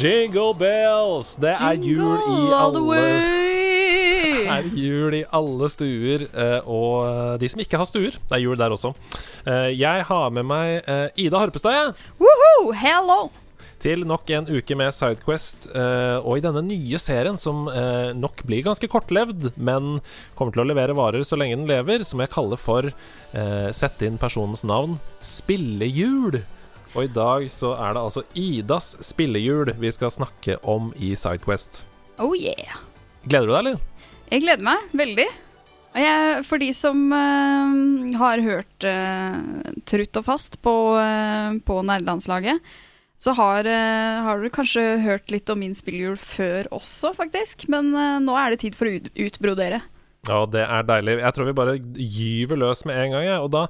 jingle bells. Det er jul i alle. Det er jul i alle stuer, eh, og de som ikke har stuer, det er jul der også. Eh, Jeg har med meg eh, Ida Harpestad. Woohoo! Hello! til nok en uke med Sidequest. eh, og i denne nye serien, som eh, nok blir ganske kortlevd, men kommer til å levere varer så lenge den lever, som jeg kaller for eh, Sett inn personens navn spillejul. Og i dag så er det altså Idas spillejul vi skal snakke om i Sidequest. Oh yeah. Gleder du deg, eller? Jeg gleder meg veldig. Og jeg, for de som uh, har hørt uh, trutt og fast på, uh, på nerdelandslaget, så har, har dere kanskje hørt litt om min spillehjul før også, faktisk. Men nå er det tid for å ut, utbrodere. Ja, det er deilig. Jeg tror vi bare gyver løs med en gang, jeg. Og da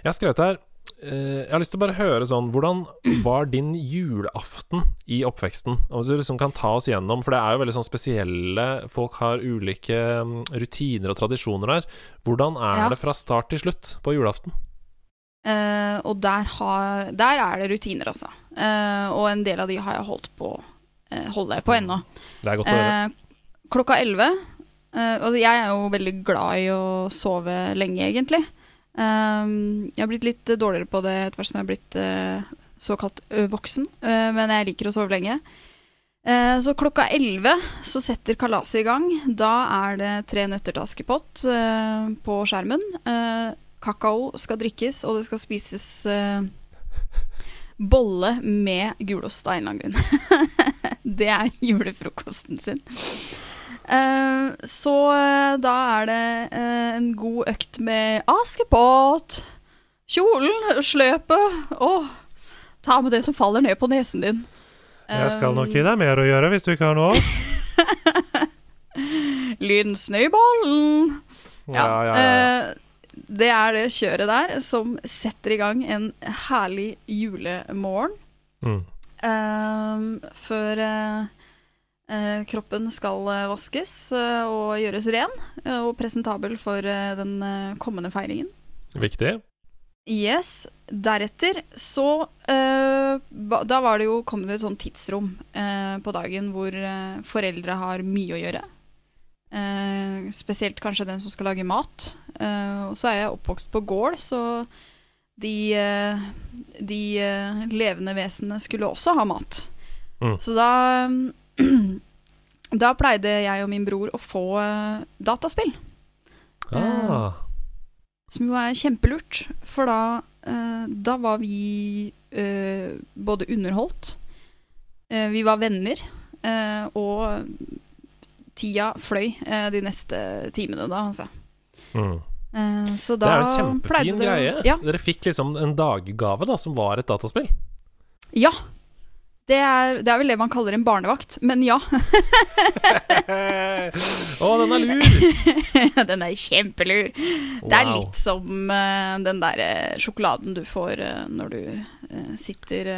Jeg har skrevet her Jeg har lyst til å bare høre sånn Hvordan var din julaften i oppveksten? Hvis du liksom kan ta oss gjennom, for det er jo veldig sånn spesielle Folk har ulike mm, rutiner og tradisjoner her. Hvordan er Ja. det fra start til slutt på julaften? Uh, og der, har, der er det rutiner, altså. Uh, og en del av de har jeg holdt på uh, holder jeg på ennå. Det er godt å høre. Eh, klokka elleve. eh, og jeg er jo veldig glad i å sove lenge, egentlig. Eh, jeg har blitt litt dårligere på det etter hvert som jeg har blitt uh, såkalt voksen, uh, men jeg liker å sove lenge. Eh, så klokka elleve så setter kalaset i gang. Da er det Tre nøtter til Askepott eh, på skjermen. Eh, kakao skal drikkes, og det skal spises eh, bolle med gulost av en eller annen grunn. det er julefrokosten sin. Eh, så eh, da er det eh, en god økt med Askepott, kjolen, sløpet og ta med det som faller ned på nesen din. Jeg skal nok gi deg mer å gjøre hvis du ikke har noe. Lyden Ja, Ja, ja, ja. det er det kjøret der som setter i gang en herlig julemorgen. Mm. eh, før eh, kroppen skal eh, vaskes eh, og gjøres ren eh, og presentabel for eh, den eh, kommende feiringen. Viktig. Yes. Deretter så eh, Da var det jo kommet et sånt tidsrom eh, på dagen hvor eh, foreldre har mye å gjøre. Eh, spesielt kanskje den som skal lage mat. Eh, og så er jeg oppvokst på gård, så de, eh, de eh, levende vesenene skulle også ha mat. Mm. Så da Da pleide jeg og min bror å få eh, dataspill. Ah. Som jo er kjempelurt, for da, eh, da var vi eh, både underholdt, eh, vi var venner, eh, og tida fløy eh, de neste timene da, altså. Mm. Så da Det er en kjempefin det- greie. Ja. Dere fikk liksom en daggave da som var et dataspill. ja. Det er, det er vel det man kaller en barnevakt, men ja. Å, den er lur! den er kjempelur. Det er litt som uh, den der eh, sjokoladen du får uh, når du uh, sitter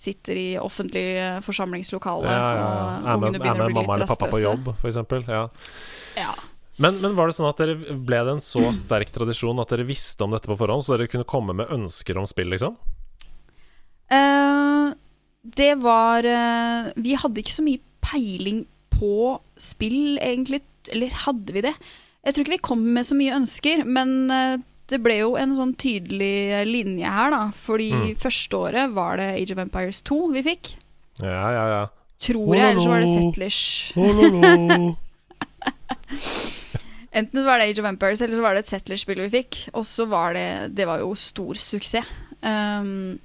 Sitter i offentlig forsamlingslokale, Ja, ja, ja. og Er med, er med mamma eller pappa på jobb, eksempel. Ja. Ja. Men, men var det sånn at dere ble det en så sterk tradisjon at dere visste om dette på forhånd, så dere kunne komme med ønsker om spill, liksom? Eh, det var eh, Vi hadde ikke så mye peiling på spill, egentlig. Eller hadde vi det? Jeg tror ikke vi kom med så mye ønsker, men eh, det ble jo en sånn tydelig linje her, da. Fordi Mm. første året var det Age of Empires 2 vi fikk. Ja, ja, ja. Tror jeg, eller så var det Settlers. Enten så var det Age of Empires, eller så var det et Settlers-spill vi fikk. Og så var det Det var jo stor suksess. Um,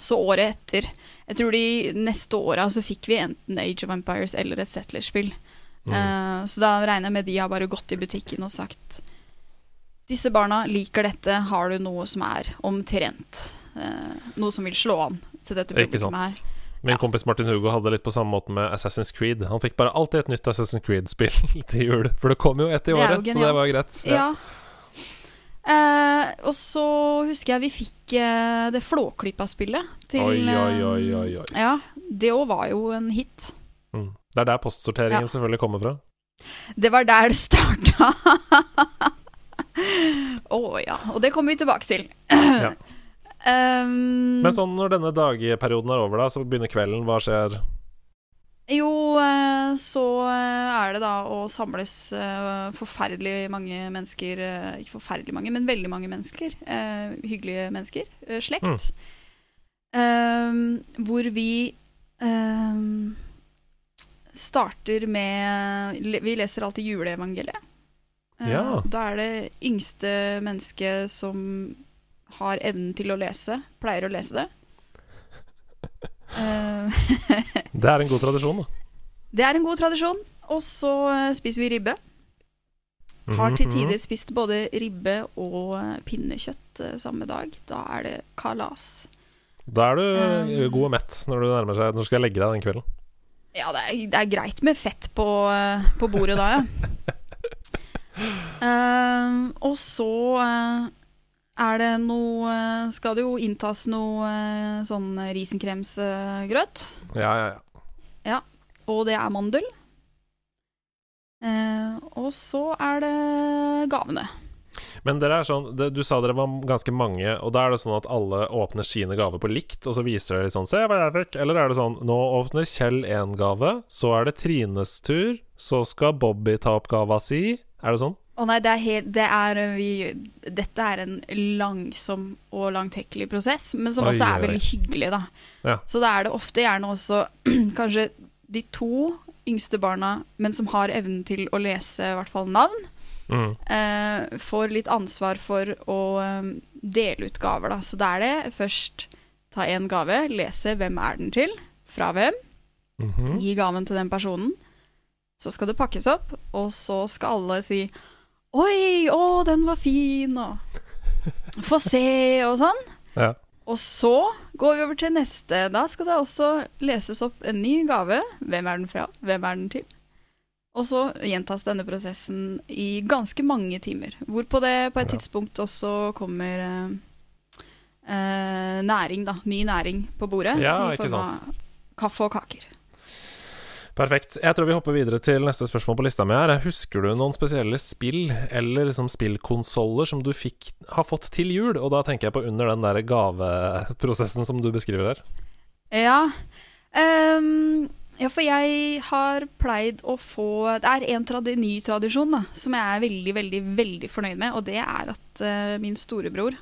så året etter Jeg tror de neste åra så fikk vi enten Age of Empires eller et Settlers-spill. Mm. Uh, så da regner jeg med de har bare gått i butikken og sagt Disse barna liker dette, har du noe som er omtrent uh, Noe som vil slå an til dette publikummet her. Min Min kompis Martin Hugo hadde litt på samme måte med Assassin's Creed. Han fikk bare alltid et nytt Assassin's Creed-spill til jul, for det kom jo ett i året, så det var greit. Ja. Ja. Eh, og så husker jeg vi fikk eh, det Flåklypa-spillet til Oi, oi, eh, oi, oi, oi. Ja, det òg var jo en hit. Mm. Det er der postsorteringen Ja. selvfølgelig kommer fra. Det var der det starta. Å ja. Og det kommer vi tilbake til. Ja. um, Men sånn når denne dagperioden er over, da, så begynner kvelden. Hva skjer? Jo, eh, så eh, er det da å samles eh, forferdelig mange mennesker Ikke forferdelig mange, men veldig mange mennesker. hyggelige mennesker. slekt. Ehm, hvor vi starter med Vi leser alltid juleevangeliet. Ja. Da er det yngste mennesket som har evnen til å lese, pleier å lese det. Eh, Det er en god tradisjon, da. Det er en god tradisjon. Og så eh, spiser vi ribbe. Har til Mhm, tider spist både ribbe og eh, pinnekjøtt samme dag. Da er det kalas. Da er du Um, god og mett når du nærmer seg Når du skal legge deg den kvelden. Ja, det er, det er greit med fett på, på bordet da, ja. um, og så eh, er det noe eh, Skal det jo inntas noe eh, sånn risenkremsgrøt. Ja, ja, ja. Ja, Og det er mandel. Eh, og så er det gavene. Men dere er sånn det, Du sa dere var ganske mange, og da er det sånn at alle åpner sine gaver på likt, og så viser dere sånn 'Se hva jeg fikk'? Eller er det sånn 'Nå åpner Kjell én gave, så er det Trines tur, så skal Bobby ta opp gava si'? Er det sånn? Å nei, det er helt det er, eh, vi, Dette er en langsom og langtekkelig prosess, men som Oi, også oi, er veldig hyggelig, da. Ja. Så da er det ofte gjerne også kanskje de to yngste barna, men som har evnen til å lese i hvert fall navn, Mm. eh, får litt ansvar for å um, dele ut gaver, da. Så da er det først ta én gave, lese hvem er den til, fra hvem, Mhm. gi gaven til den personen. Så skal det pakkes opp, og så skal alle si Oi, å, den var fin, og få se, og sånn. Ja. Og så går vi over til neste. Da skal det også leses opp en ny gave. Hvem er den fra? Hvem er den til? Og så gjentas denne prosessen i ganske mange timer. Hvorpå det på et tidspunkt også kommer eh, eh, næring, da. Ny næring på bordet. Ja, I ikke form av sant. kaffe og kaker. Perfekt. Jeg tror vi hopper videre til neste spørsmål på lista mi her. Husker du noen spesielle spill eller liksom spillkonsoller som du fikk, har fått til jul? Og da tenker jeg på under den der gaveprosessen som du beskriver her. Ja. Um, ja, for jeg har pleid å få Det er en tradi ny tradisjon da, som jeg er veldig, veldig, veldig fornøyd med, og det er at uh, min storebror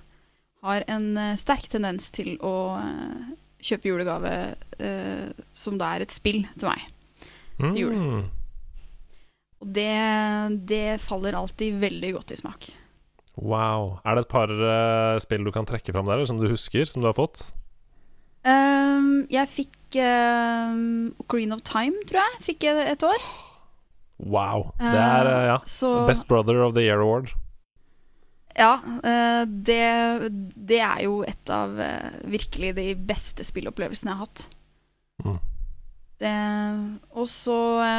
har en uh, sterk tendens til å uh, kjøpe julegave som da er et spill til meg. Til jul. Mm. Og det, det faller alltid veldig godt i smak. Wow. Er det et par uh, spill du kan trekke fram der, eller som du husker, som du har fått? Um, jeg fikk um, Green of Time, tror jeg. Fikk jeg et år. Wow. Det er, uh, ja. Så Best Brother of the Year Award. Ja, Uh, det, det er jo et av eh, virkelig de beste spillopplevelsene jeg har hatt. Mm. Det, og så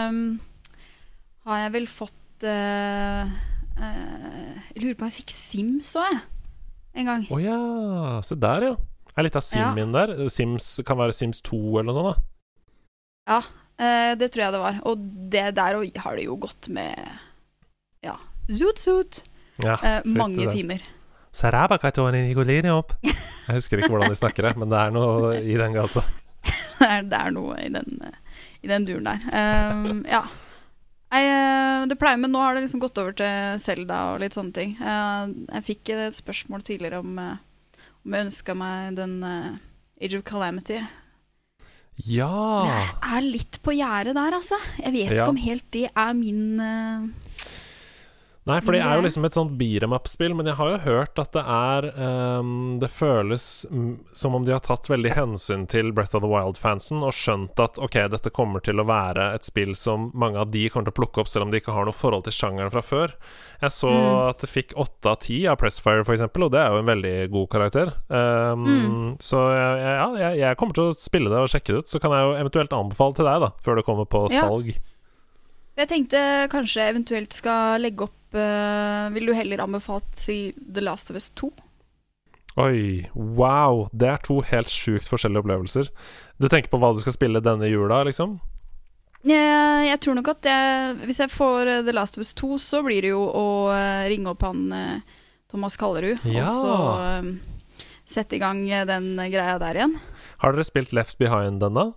um, har jeg vel fått uh, uh, Jeg lurer på om jeg fikk Sims òg, jeg. En gang. Å ja, se der, ja. Er litt av Sim Ja. der. Sims kan være Sims 2 eller noe sånt, da. Eh, det tror jeg det var. Og det der og- har det jo gått med Ja. Zoot zoot. Ja, Eh, mange det. timer. Jeg husker ikke hvordan de snakker det, men det er noe i den gata. det, er, noe i den, i den duren der. Um, ja. Jeg, eh, det pleier, men nå har det liksom gått over til Selda og litt sånne ting. Eh, jeg fikk et spørsmål tidligere om, eh, om jeg ønska meg den uh, Age of Calamity. Ja! Jeg er litt på gjerdet der, altså. Jeg vet Ja. ikke om helt det er min eh, Nei, for det er jo liksom et sånt beat'em up-spill, men jeg har jo hørt at det er um, Det føles som om de har tatt veldig hensyn til Breath of the Wild-fansen og skjønt at ok, dette kommer til å være et spill som mange av de kommer til å plukke opp, selv om de ikke har noe forhold til sjangeren fra før. Jeg så Mm. at det fikk åtte av ti av Pressfire, for eksempel, og det er jo en veldig god karakter. Um, Mm. Så ja, jeg, jeg kommer til å spille det og sjekke det ut. Så kan jeg jo eventuelt anbefale til deg, da, før det kommer på Ja. salg. Jeg tenkte kanskje eventuelt skal legge opp uh, Vil du heller anbefalt si The Last of Us 2? Oi, wow. Det er to helt sjukt forskjellige opplevelser. Du tenker på hva du skal spille denne jula, liksom? Jeg, jeg tror nok at jeg, hvis jeg får eh, The Last of Us 2, så blir det jo å eh, ringe opp han Thomas Kallerud, Ja. og så um, sette i gang den greia der igjen. Har dere spilt Left Behind ennå?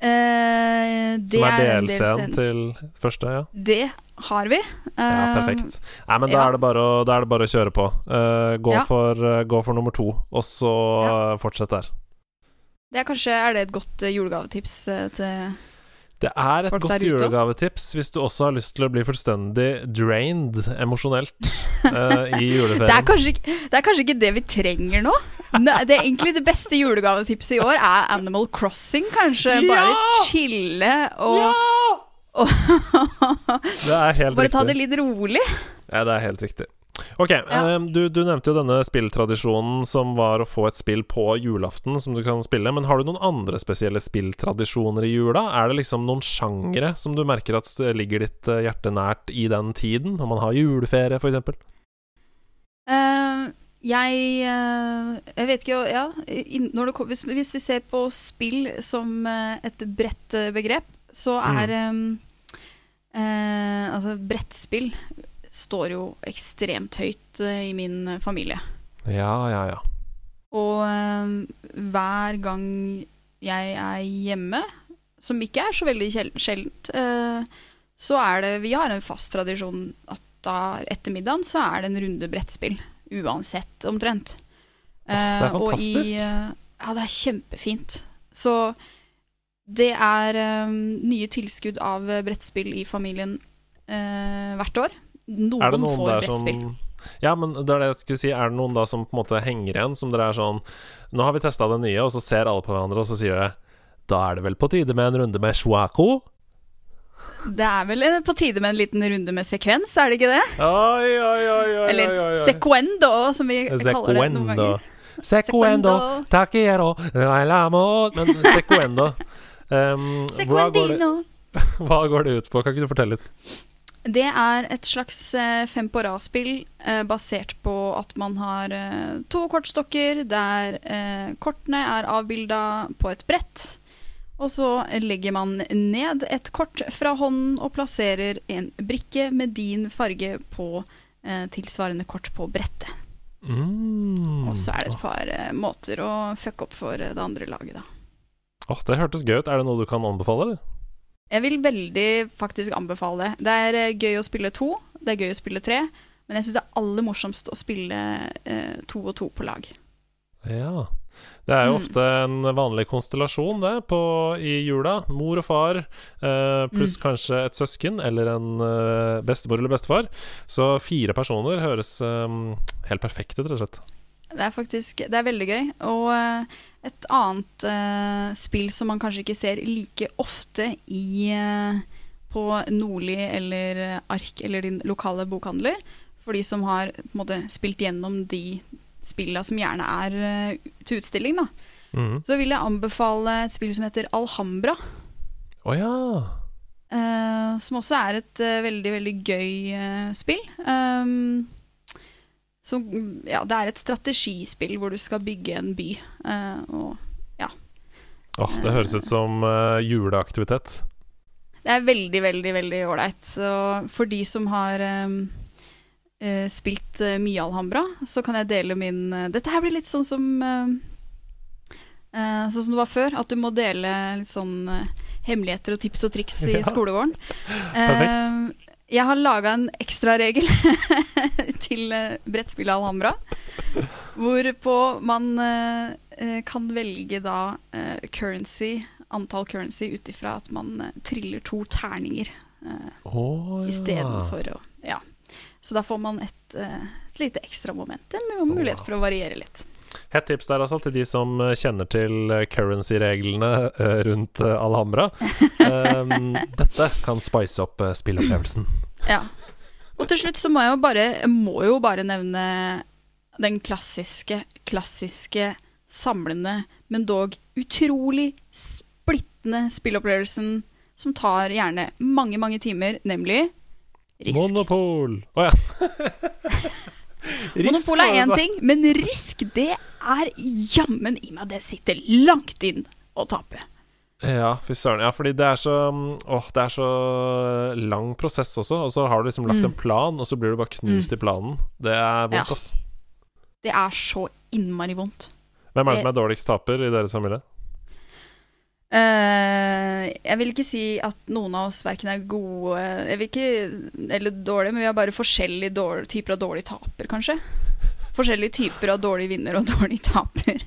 Eh, det Som er delscenen til første? Ja, Det har vi. ja Eh, perfekt. Nei, men da ja. er, å, da er det bare å kjøre på. Eh, gå, Ja. for, eh, gå for nummer to, og så Ja. fortsett der. Det er kanskje er det et godt eh, julegavetips eh, til Det er et Folk godt julegavetips hvis du også har lyst til å bli fullstendig drained emosjonelt uh, i det er, juleferien. kanskje, det er kanskje ikke det vi trenger nå. Det er egentlig det beste julegavetipset i år er Animal Crossing, kanskje. Bare Ja! chille og, og Det er helt Bare ta det litt rolig. Ja, det er helt riktig. Ok, eh, du, du nevnte jo denne spilltradisjonen som var å få et spill på julaften som du kan spille, men har du noen andre spesielle spilltradisjoner i jula? Er det liksom noen sjangere som du merker at ligger ditt eh, hjerte nært i den tiden? om man har juleferie, f.eks.? Uh, jeg uh, Jeg vet ikke Ja, når det, hvis, hvis vi ser på spill som eh, et bredt begrep, så er Mm. um, uh, Altså, brettspill står jo ekstremt høyt eh, i min eh, familie. Ja, ja, ja. Og eh, hver gang jeg er hjemme, som ikke er så veldig sjeldent, så er det Vi har en fast tradisjon at da etter middagen så er det en runde brettspill. Uansett, omtrent. det er fantastisk. i, ja, det er kjempefint. Så det er nye tilskudd av brettspill i familien hvert år. Noen, Er det noen får der som. Ja, men det er det jeg skulle si. Er det noen da som på en måte henger igjen, som dere er sånn Nå har vi testa det nye, og så ser alle på hverandre, og så sier det Da er det vel på tide med en runde med shuako? Det er vel på tide med en liten runde med sekvens, er det ikke det? Oi, oi, oi, oi, Eller sekuendo sequendo, som vi kaller det noen ganger. Sequendo. Takiero. Lailamo. Men sequendo um, hva, går det, hva går det ut på? Kan ikke du fortelle litt? Det er et slags eh, fem på rad-spill eh, basert på at man har eh, to kortstokker der eh, kortene er avbilda på et brett. Og så legger man ned et kort fra hånden og plasserer en brikke med din farge på eh, tilsvarende kort på brettet. Mm. Og så er det et par eh, måter å fucke opp for det andre laget, da. Åh, det hørtes gøy ut. Er det noe du kan anbefale, eller? Jeg vil veldig faktisk anbefale det. Det er eh, gøy å spille to, det er gøy å spille tre, men jeg syns det er aller morsomst å spille eh, to og to på lag. Ja. Det er jo Mm. ofte en vanlig konstellasjon, det, på, i jula. Mor og far eh, pluss Mm. kanskje et søsken eller en eh, bestemor eller bestefar. Så fire personer høres eh, helt perfekt ut, rett og slett. Det er faktisk Det er veldig gøy. Og eh, et annet uh, spill som man kanskje ikke ser like ofte i uh, på Nordli eller Ark eller din lokale bokhandler, for de som har måte spilt gjennom de spilla som gjerne er uh, til utstilling, da, Mm. så vil jeg anbefale et spill som heter Alhambra. Å ja. Eh, som også er et veldig, veldig gøy spill. Um, som, ja, det er et strategispill hvor du skal bygge en by. Uh, og Åh, det høres ut som uh, juleaktivitet. det er veldig, veldig, veldig ålreit. Så for de som har um, uh, spilt mye Alhambra, så kan jeg dele min Dette her blir litt sånn som eh, eh, Sånn som det var før, at du må dele litt sånn hemmeligheter og tips og triks i Ja. skolegården. Perfekt. Eh, jeg har laga en ekstraregel til uh, brettspillet Alhambra, hvorpå man eh, eh, kan velge da eh, currency, antall currency, ut ifra at man eh, triller to terninger uh, oh, ja. istedenfor å Ja. Så da får man et, eh, et lite ekstra moment, en mulighet for å variere litt. Hett tips der altså til de som eh, kjenner til eh, currency-reglene eh, rundt Alhambra. Um, dette kan spice opp spillopplevelsen. Ja. Og til slutt så må jeg jo bare, må jo bare nevne den klassiske, klassiske, samlende, men dog utrolig splittende spillopplevelsen som tar gjerne mange, mange timer, nemlig Risk. Monopol! Å ja. Monopol er én ting, men Risk, det er jammen i meg det sitter langt inn å tape. Ja, fy søren. Ja, fordi det er så Åh, det er så lang prosess også. Og så har du liksom lagt Mm. en plan, og så blir du bare knust i planen. Det er vondt, Ja. ass. Det er så innmari vondt. Hvem er Det- som er dårligst taper i deres familie? Eh, jeg vil ikke si at noen av oss verken er gode Jeg vil ikke, Eller dårlige, men vi har bare forskjellige dårlige, typer av dårlig taper, kanskje. Forskjellige typer av dårlig vinner og dårlig taper.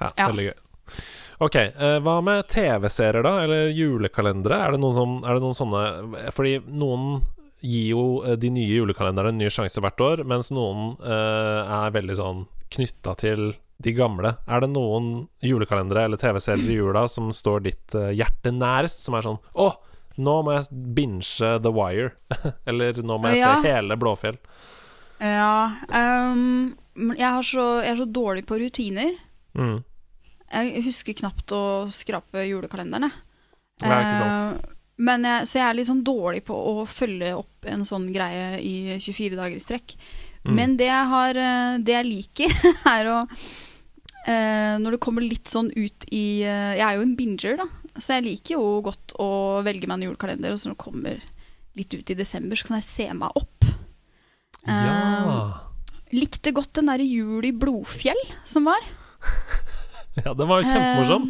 Ja, Ja. veldig gøy. Ok, uh, hva med TV-serier, da? Eller julekalendere? Er det, som, er det noen sånne Fordi noen gir jo eh, de nye julekalenderne en ny sjanse hvert år, mens noen uh, er veldig sånn knytta til de gamle. Er det noen julekalendere eller TV-serier i jula som står ditt eh, hjerte nærest, som er sånn Å, nå må jeg binge The Wire. eller nå må jeg Ja. se hele Blåfjell. Ja Um, jeg, har så, jeg er så dårlig på rutiner. Mm. Jeg husker knapt å skrape julekalenderen, jeg. Ja, ikke sant. Eh, men jeg, så jeg er litt sånn dårlig på å følge opp en sånn greie i 24 dager i strekk. Mm. Men det jeg, har, eh, det jeg liker, er å eh, Når det kommer litt sånn ut i eh, Jeg er jo en binger, da. Så jeg liker jo godt å velge meg en julekalender, og så når det kommer litt ut i desember, så kan jeg se meg opp. Ja. Eh, likte godt den derre Jul i Blodfjell som var. ja, den var jo kjempemorsom.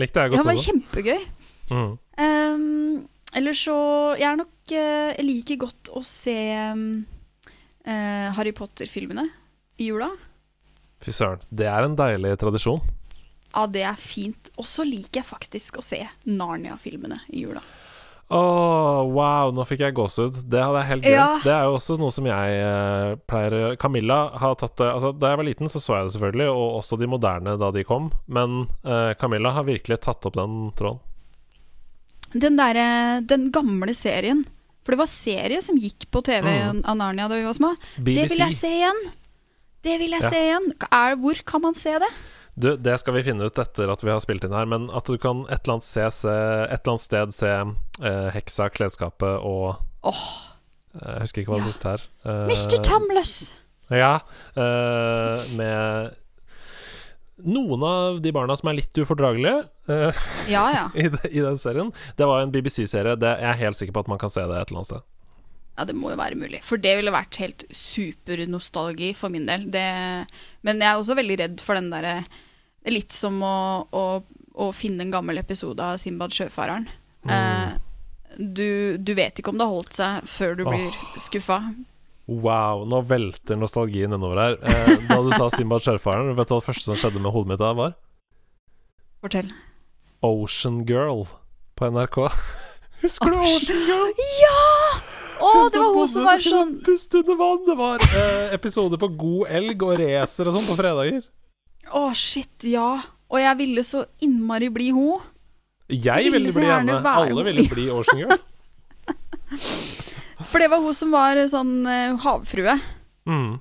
Likte jeg godt også. Ja, den var kjempegøy. Mm. Um, eller så Jeg er nok eh, Jeg liker godt å se um, eh, Harry Potter-filmene i jula. Fy søren. Det er en deilig tradisjon. Ja, det er fint. Og så liker jeg faktisk å se Narnia-filmene i jula. Åh, wow, nå fikk jeg gåsehud. Det hadde jeg helt glemt. Ja. Det er jo også noe som jeg eh, pleier å gjøre. Camilla har tatt det altså, Da jeg var liten, så så jeg det selvfølgelig, og også de moderne da de kom. Men eh, Camilla har virkelig tatt opp den tråden. Den derre Den gamle serien. For det var serie som gikk på TV Mm. av Narnia da vi var små. Det vil jeg se igjen! Det vil jeg Ja. se igjen. Er, hvor kan man se det? Du, det skal vi finne ut etter at vi har spilt inn her, men at du kan et eller annet, se, se, et eller annet sted se eh, Heksa, Klesskapet og eh, Jeg husker ikke hva det Ja. siste her. Uh, Mr. Tumless! Ja. uh, med noen av de barna som er litt ufordragelige uh, Ja, ja. i, de, i den serien. Det var en BBC-serie. Det- Jeg er helt sikker på at man kan se det et eller annet sted. Ja, det må jo være mulig. For det ville vært helt supernostalgi for min del. Det, men jeg er også veldig redd for den derre Litt som å, å, å finne en gammel episode av Simbad sjøfareren. Mm. Eh, du, du vet ikke om det har holdt seg før du blir skuffa. Wow, nå velter nostalgien innover her. Eh, da du sa Simbad sjøfareren, vet du hva det første som skjedde med hodet mitt da var? Fortell. Ocean Girl på NRK. Husker du Ocean Girl? Ja! Å, det var hun som var sånn Pust under vann. Det var eh, episoder på god elg og racer og sånn på fredager. Å, shit, ja. Og jeg ville så innmari bli hun. Jeg ville ville så bli henne. Alle ville bli Ocean Girl. For det var hun som var sånn uh, havfrue. Mm.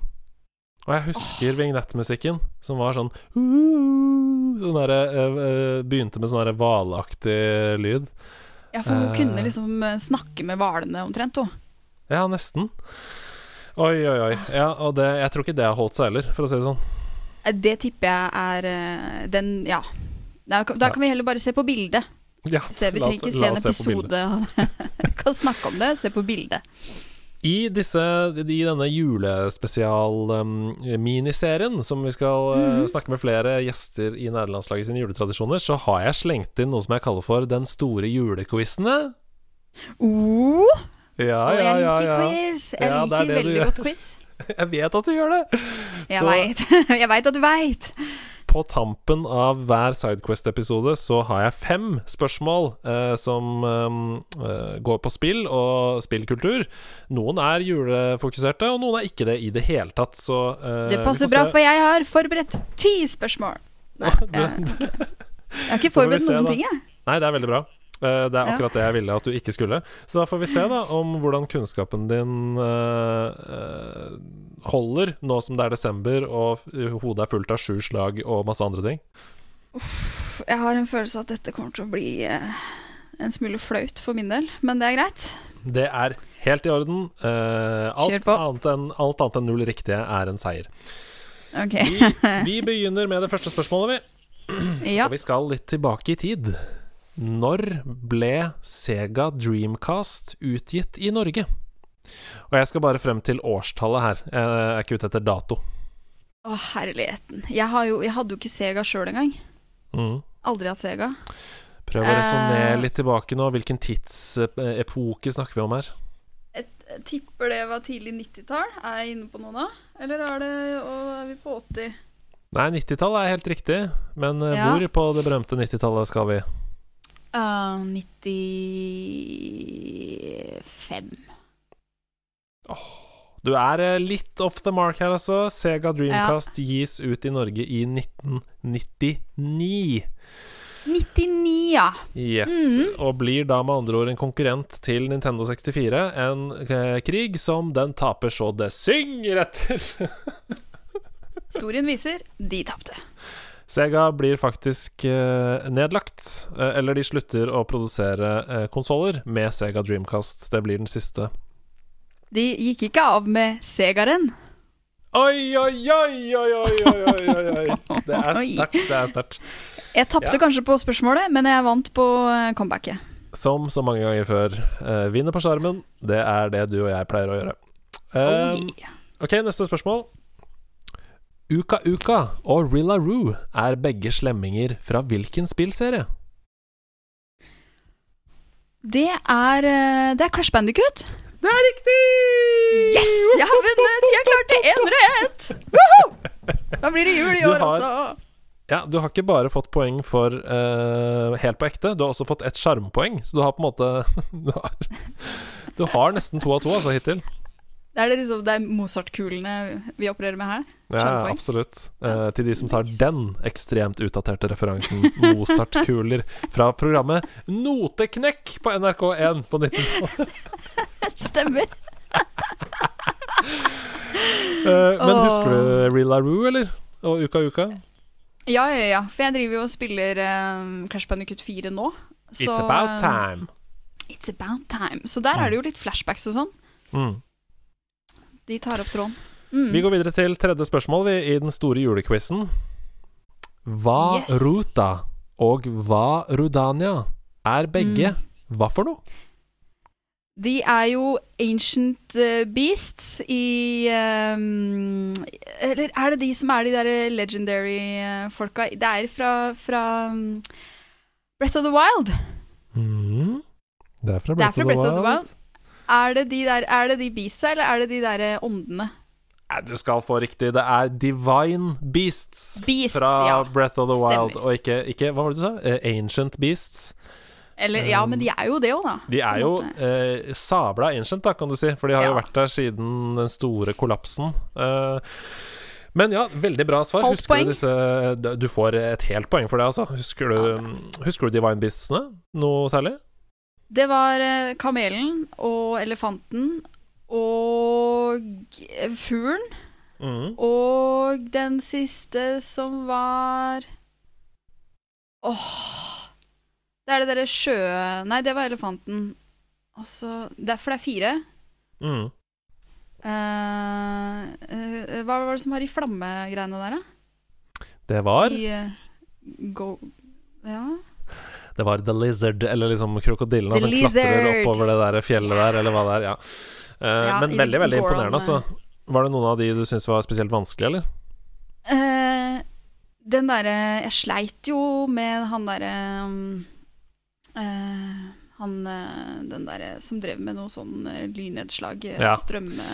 Og jeg husker vignettmusikken, som var sånn uh, Sånn der, eh, eh, Begynte med sånn hvalaktig lyd. Ja, for hun Eh. kunne liksom eh, snakke med hvalene omtrent, hun. Ja, nesten. Oi, oi, oi. Ja, og det, jeg tror ikke det har holdt seg heller, for å si det sånn. Eh, Det tipper jeg er eh, den Ja. Da, da Ja. kan vi heller bare se på bildet. Ja, se, vi trenger ikke se en episode. Vi kan snakke om det, se på bildet. I, disse, I denne julespesial-miniserien, som vi skal eh, Mhm. snakke med flere gjester i nederlandslaget sine juletradisjoner, så har jeg slengt inn noe som jeg kaller for Den store julequizene. Oh, Ja, og jeg ja, liker ja. quiz. Jeg Ja, er liker veldig godt quiz. Jeg vet at du gjør det! Jeg veit. Jeg veit at du veit. På tampen av hver Sidequest-episode så har jeg fem spørsmål eh, som eh, eh, går på spill og spillkultur. Noen er julefokuserte, og noen er ikke det i det hele tatt, så eh, Det passer bra, for jeg har forberedt ti spørsmål. Nei, jeg, jeg har ikke forberedt noen ting, jeg. Nei, det er veldig bra. Eh, Det er akkurat det jeg ville at du ikke skulle. Så da får vi se da om hvordan kunnskapen din eh, eh, holder nå som det er desember og hodet er fullt av sju slag og masse andre ting. Jeg har en følelse at dette kommer til å bli en smule flaut for min del, men det er greit. Det er helt i orden. Alt, annet enn, alt annet enn null riktige er en seier. Okay. Vi, vi begynner med det første spørsmålet, vi. Ja. Og vi skal litt tilbake i tid. Når ble Sega Dreamcast utgitt i Norge? Og jeg skal bare frem til årstallet her. Jeg er ikke ute etter dato. Å, herligheten. Jeg, har jo, jeg hadde jo ikke Sega sjøl engang. Mm. Aldri hatt Sega. Prøv å resonnere Eh. litt tilbake nå. Hvilken tidsepoke snakker vi om her? Jeg tipper det var tidlig 90-tall. Er jeg inne på noe da? Eller er, det, er vi på 80? Nei, 90-tallet er helt riktig. Men eh, Ja. hvor på det berømte 90-tallet skal vi? Uh, 95. Du er eh, litt off the mark her, altså. Sega Dreamcast gis ut i Norge i 1999. 99, ja. Yes. Mhm. Og blir da med andre ord en konkurrent til Nintendo 64. En eh, krig som den taper så det synger etter. Historien viser de tapte. Sega blir faktisk eh, nedlagt. eh, eller de slutter å produsere eh, konsoller med Sega Dreamcast. Det blir den siste. De gikk ikke av med Segaren. Oi, oi, oi, oi, oi, oi, oi, oi. Det er sterkt. Det er sterkt. Jeg tapte Ja. kanskje på spørsmålet, men jeg vant på eh, comebacket. Som så mange ganger før. eh, vinner på sjarmen. Det er det du og jeg pleier å gjøre. Yeah. Ok, neste spørsmål. Uka Uka og Rilla Roo er begge slemminger fra hvilken spillserie? Det er, eh, det er Crash Bandicoot. Det er riktig! Yes! Jeg har vunnet! Jeg klarte én rett! Woohoo! Da blir det jul i år, har- altså. Ja, du har ikke bare fått poeng for uh, helt på ekte, du har også fått ett sjarmpoeng, så du har på en måte du, har, du har nesten to av to, altså, hittil. Det er, det liksom, det Mozart-kulene vi opererer med her. Ja, absolutt. Eh, til de som tar den ekstremt utdaterte referansen, Mozart-kuler, fra programmet Noteknekk på NRK1 på 90-tallet. Stemmer. Eh, men Åh. husker du Rilla Roo, eller? Og Uka Uka? Ja, ja, ja. For jeg driver jo og spiller eh, Crash Bandicoot 4 nå. Så, It's about eh, time. It's about time. Så der er det jo litt flashbacks og sånn. Mm. De tar opp tråden. Mm. Vi går videre til tredje spørsmål vi, i den store julequizen. Hva Yes. Ruta og Hva Rudania er begge Mm. hva for noe? De er jo ancient eh, beasts i um, Eller er det de som er de der legendary eh, folka? Det er fra, fra mm, Breath of the Wild. Mm. Det er fra Det er fra of, the Breath of the Wild. Er det de der Er det de beastsa, eller er det de der eh, åndene? Nei, du skal få riktig. Det er Divine Beasts Beasts, fra ja. Breath of the Wild, Stemmer. og ikke, ikke Hva var det du sa? Uh, Ancient Beasts. Eller, ja, men de er jo det òg, da. De er jo eh, sabla ancient, da, kan du si, for de har jo vært der siden den store kollapsen. Eh, men ja, veldig bra svar. Halvt Husker poeng. du disse du- får et helt poeng for det, altså. Husker du, husker du Divine Beastsene? Noe særlig? Det var eh, kamelen og elefanten og fuglen. Mm. Og den siste som var Åh Det er det derre sjø... Nei, det var elefanten. Altså det er, For det er fire. Mm. Uh, uh, hva var det som var i flammegreiene der, da? Det var I uh, Go... Ja. Det var The Lizard, eller liksom krokodillene som som klatrer oppover det der fjellet der, eller hva det er. Ja. Uh, Ja, men veldig, veldig imponerende, altså. Var det noen av de du syntes var spesielt vanskelig, eller? Uh, den derre Jeg sleit jo med han derre um, uh, Han eh, Den derre som drev med noe sånn eh, lynnedslag, eh, Ja. strømme...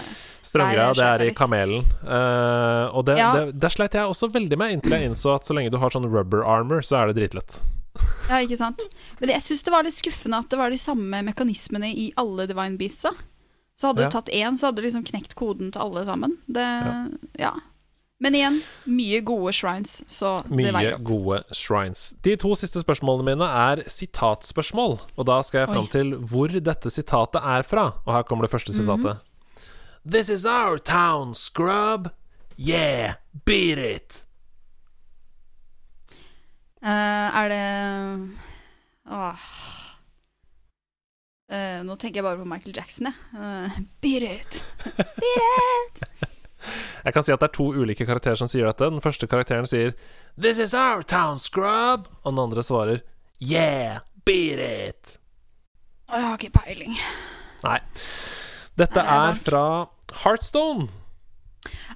Strømgreia, det er i kamelen. Uh, og det, Ja. det, der sleit jeg også veldig med, inntil jeg innså at så lenge du har sånn rubber armor, så er det dritlett. Ja, ikke sant? Men jeg syns det var litt skuffende at det var de samme mekanismene i alle Divine Beasts. da. Så hadde Ja. du tatt én, så hadde du liksom knekt koden til alle sammen. Det, Ja. ja. Men igjen, mye gode shrines, så det Mye veier opp. gode shrines. De to siste spørsmålene mine er sitatspørsmål, og da skal jeg fram Oi. til hvor dette sitatet er fra. Og her kommer det første sitatet. This is our town, scrub. Yeah, beat it. Eh, er det Åh. Uh, nå tenker jeg bare på Michael Jackson, jeg. Uh, beat it! Jeg kan si at det er to ulike karakterer som sier dette. Den første karakteren sier This is our town, scrub. Og den andre svarer Yeah, beat it. Jeg har ikke peiling. Nei. Dette Nei, jeg er fra Heartstone.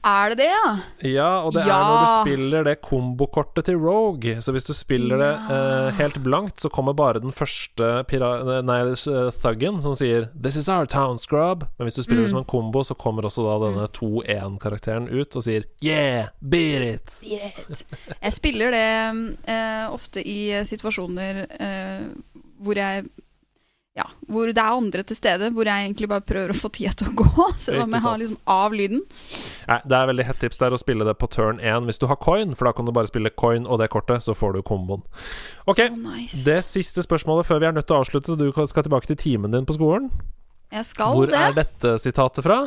Er det det, ja? Ja, og det Ja. er når du spiller det kombokortet til Rogue. Så hvis du spiller det eh, helt blankt, så kommer bare den første nei, thuggen som sier 'This is our town, scrub'. Men hvis du spiller det som en kombo, så kommer også da denne 2-1-karakteren ut og sier 'Yeah, beat it'. Jeg spiller det eh, ofte i eh, situasjoner eh, hvor jeg ja, hvor det er andre til stede, hvor jeg egentlig bare prøver å få tida til å gå. Så da må jeg ha liksom av lyden. Nei, det er veldig hett tips der å spille det på turn 1 hvis du har coin, for da kan du bare spille coin og det kortet, så får du komboen. Ok, Oh, nice. det siste spørsmålet før vi er nødt til å avslutte, du skal tilbake til timen din på skolen. Jeg skal Hvor det. er dette sitatet fra?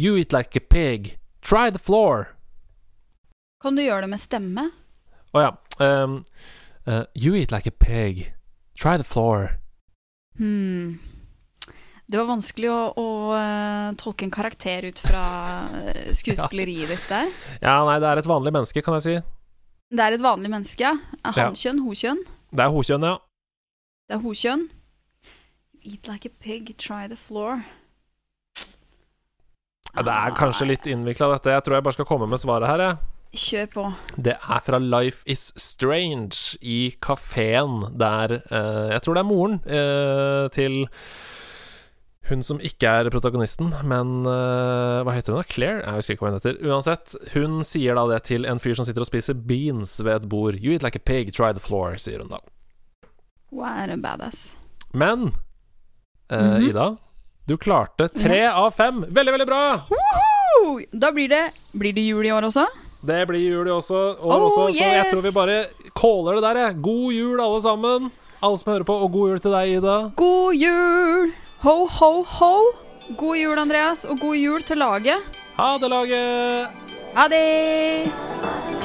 You eat like a pig. Try the floor. Kan du gjøre det med stemme? Å ja. Um, uh, you eat like a pig. Try the floor. Hmm. Det var vanskelig å, å eh, tolke en karakter ut fra skuespilleriet skuespilleriet ditt der. Ja, nei, det er et vanlig menneske, kan jeg si. Det er et vanlig menneske, ja. Ja. Hankjønn, hokjønn. Det er hokjønn, ja. Det er hokjønn. Eat like a pig, try the floor. ja. Det er kanskje litt innvikla, dette. Jeg tror jeg bare skal komme med svaret her, jeg. Kjør på. Det er fra Life Is Strange i kafeen der eh, Jeg tror det er moren eh, til hun som ikke er protagonisten, men eh, Hva heter hun da? Claire? Jeg husker ikke hva hun heter. Uansett, hun sier da det til en fyr som sitter og spiser beans ved et bord. You eat like a pig, try the floor, sier hun da. Hun er en badass. Men mm -hmm. Ida, du klarte tre av fem. Veldig, veldig bra! Woohoo! Da blir det Blir det jul i år også? Det blir jul i også, år Oh, også, så jeg tror vi bare caller det der, jeg. God jul, alle sammen. Alle som hører på, og god jul til deg, Ida. God jul! Ho, ho, ho! God jul, Andreas, og god jul til laget. Ha det, laget! Ha det!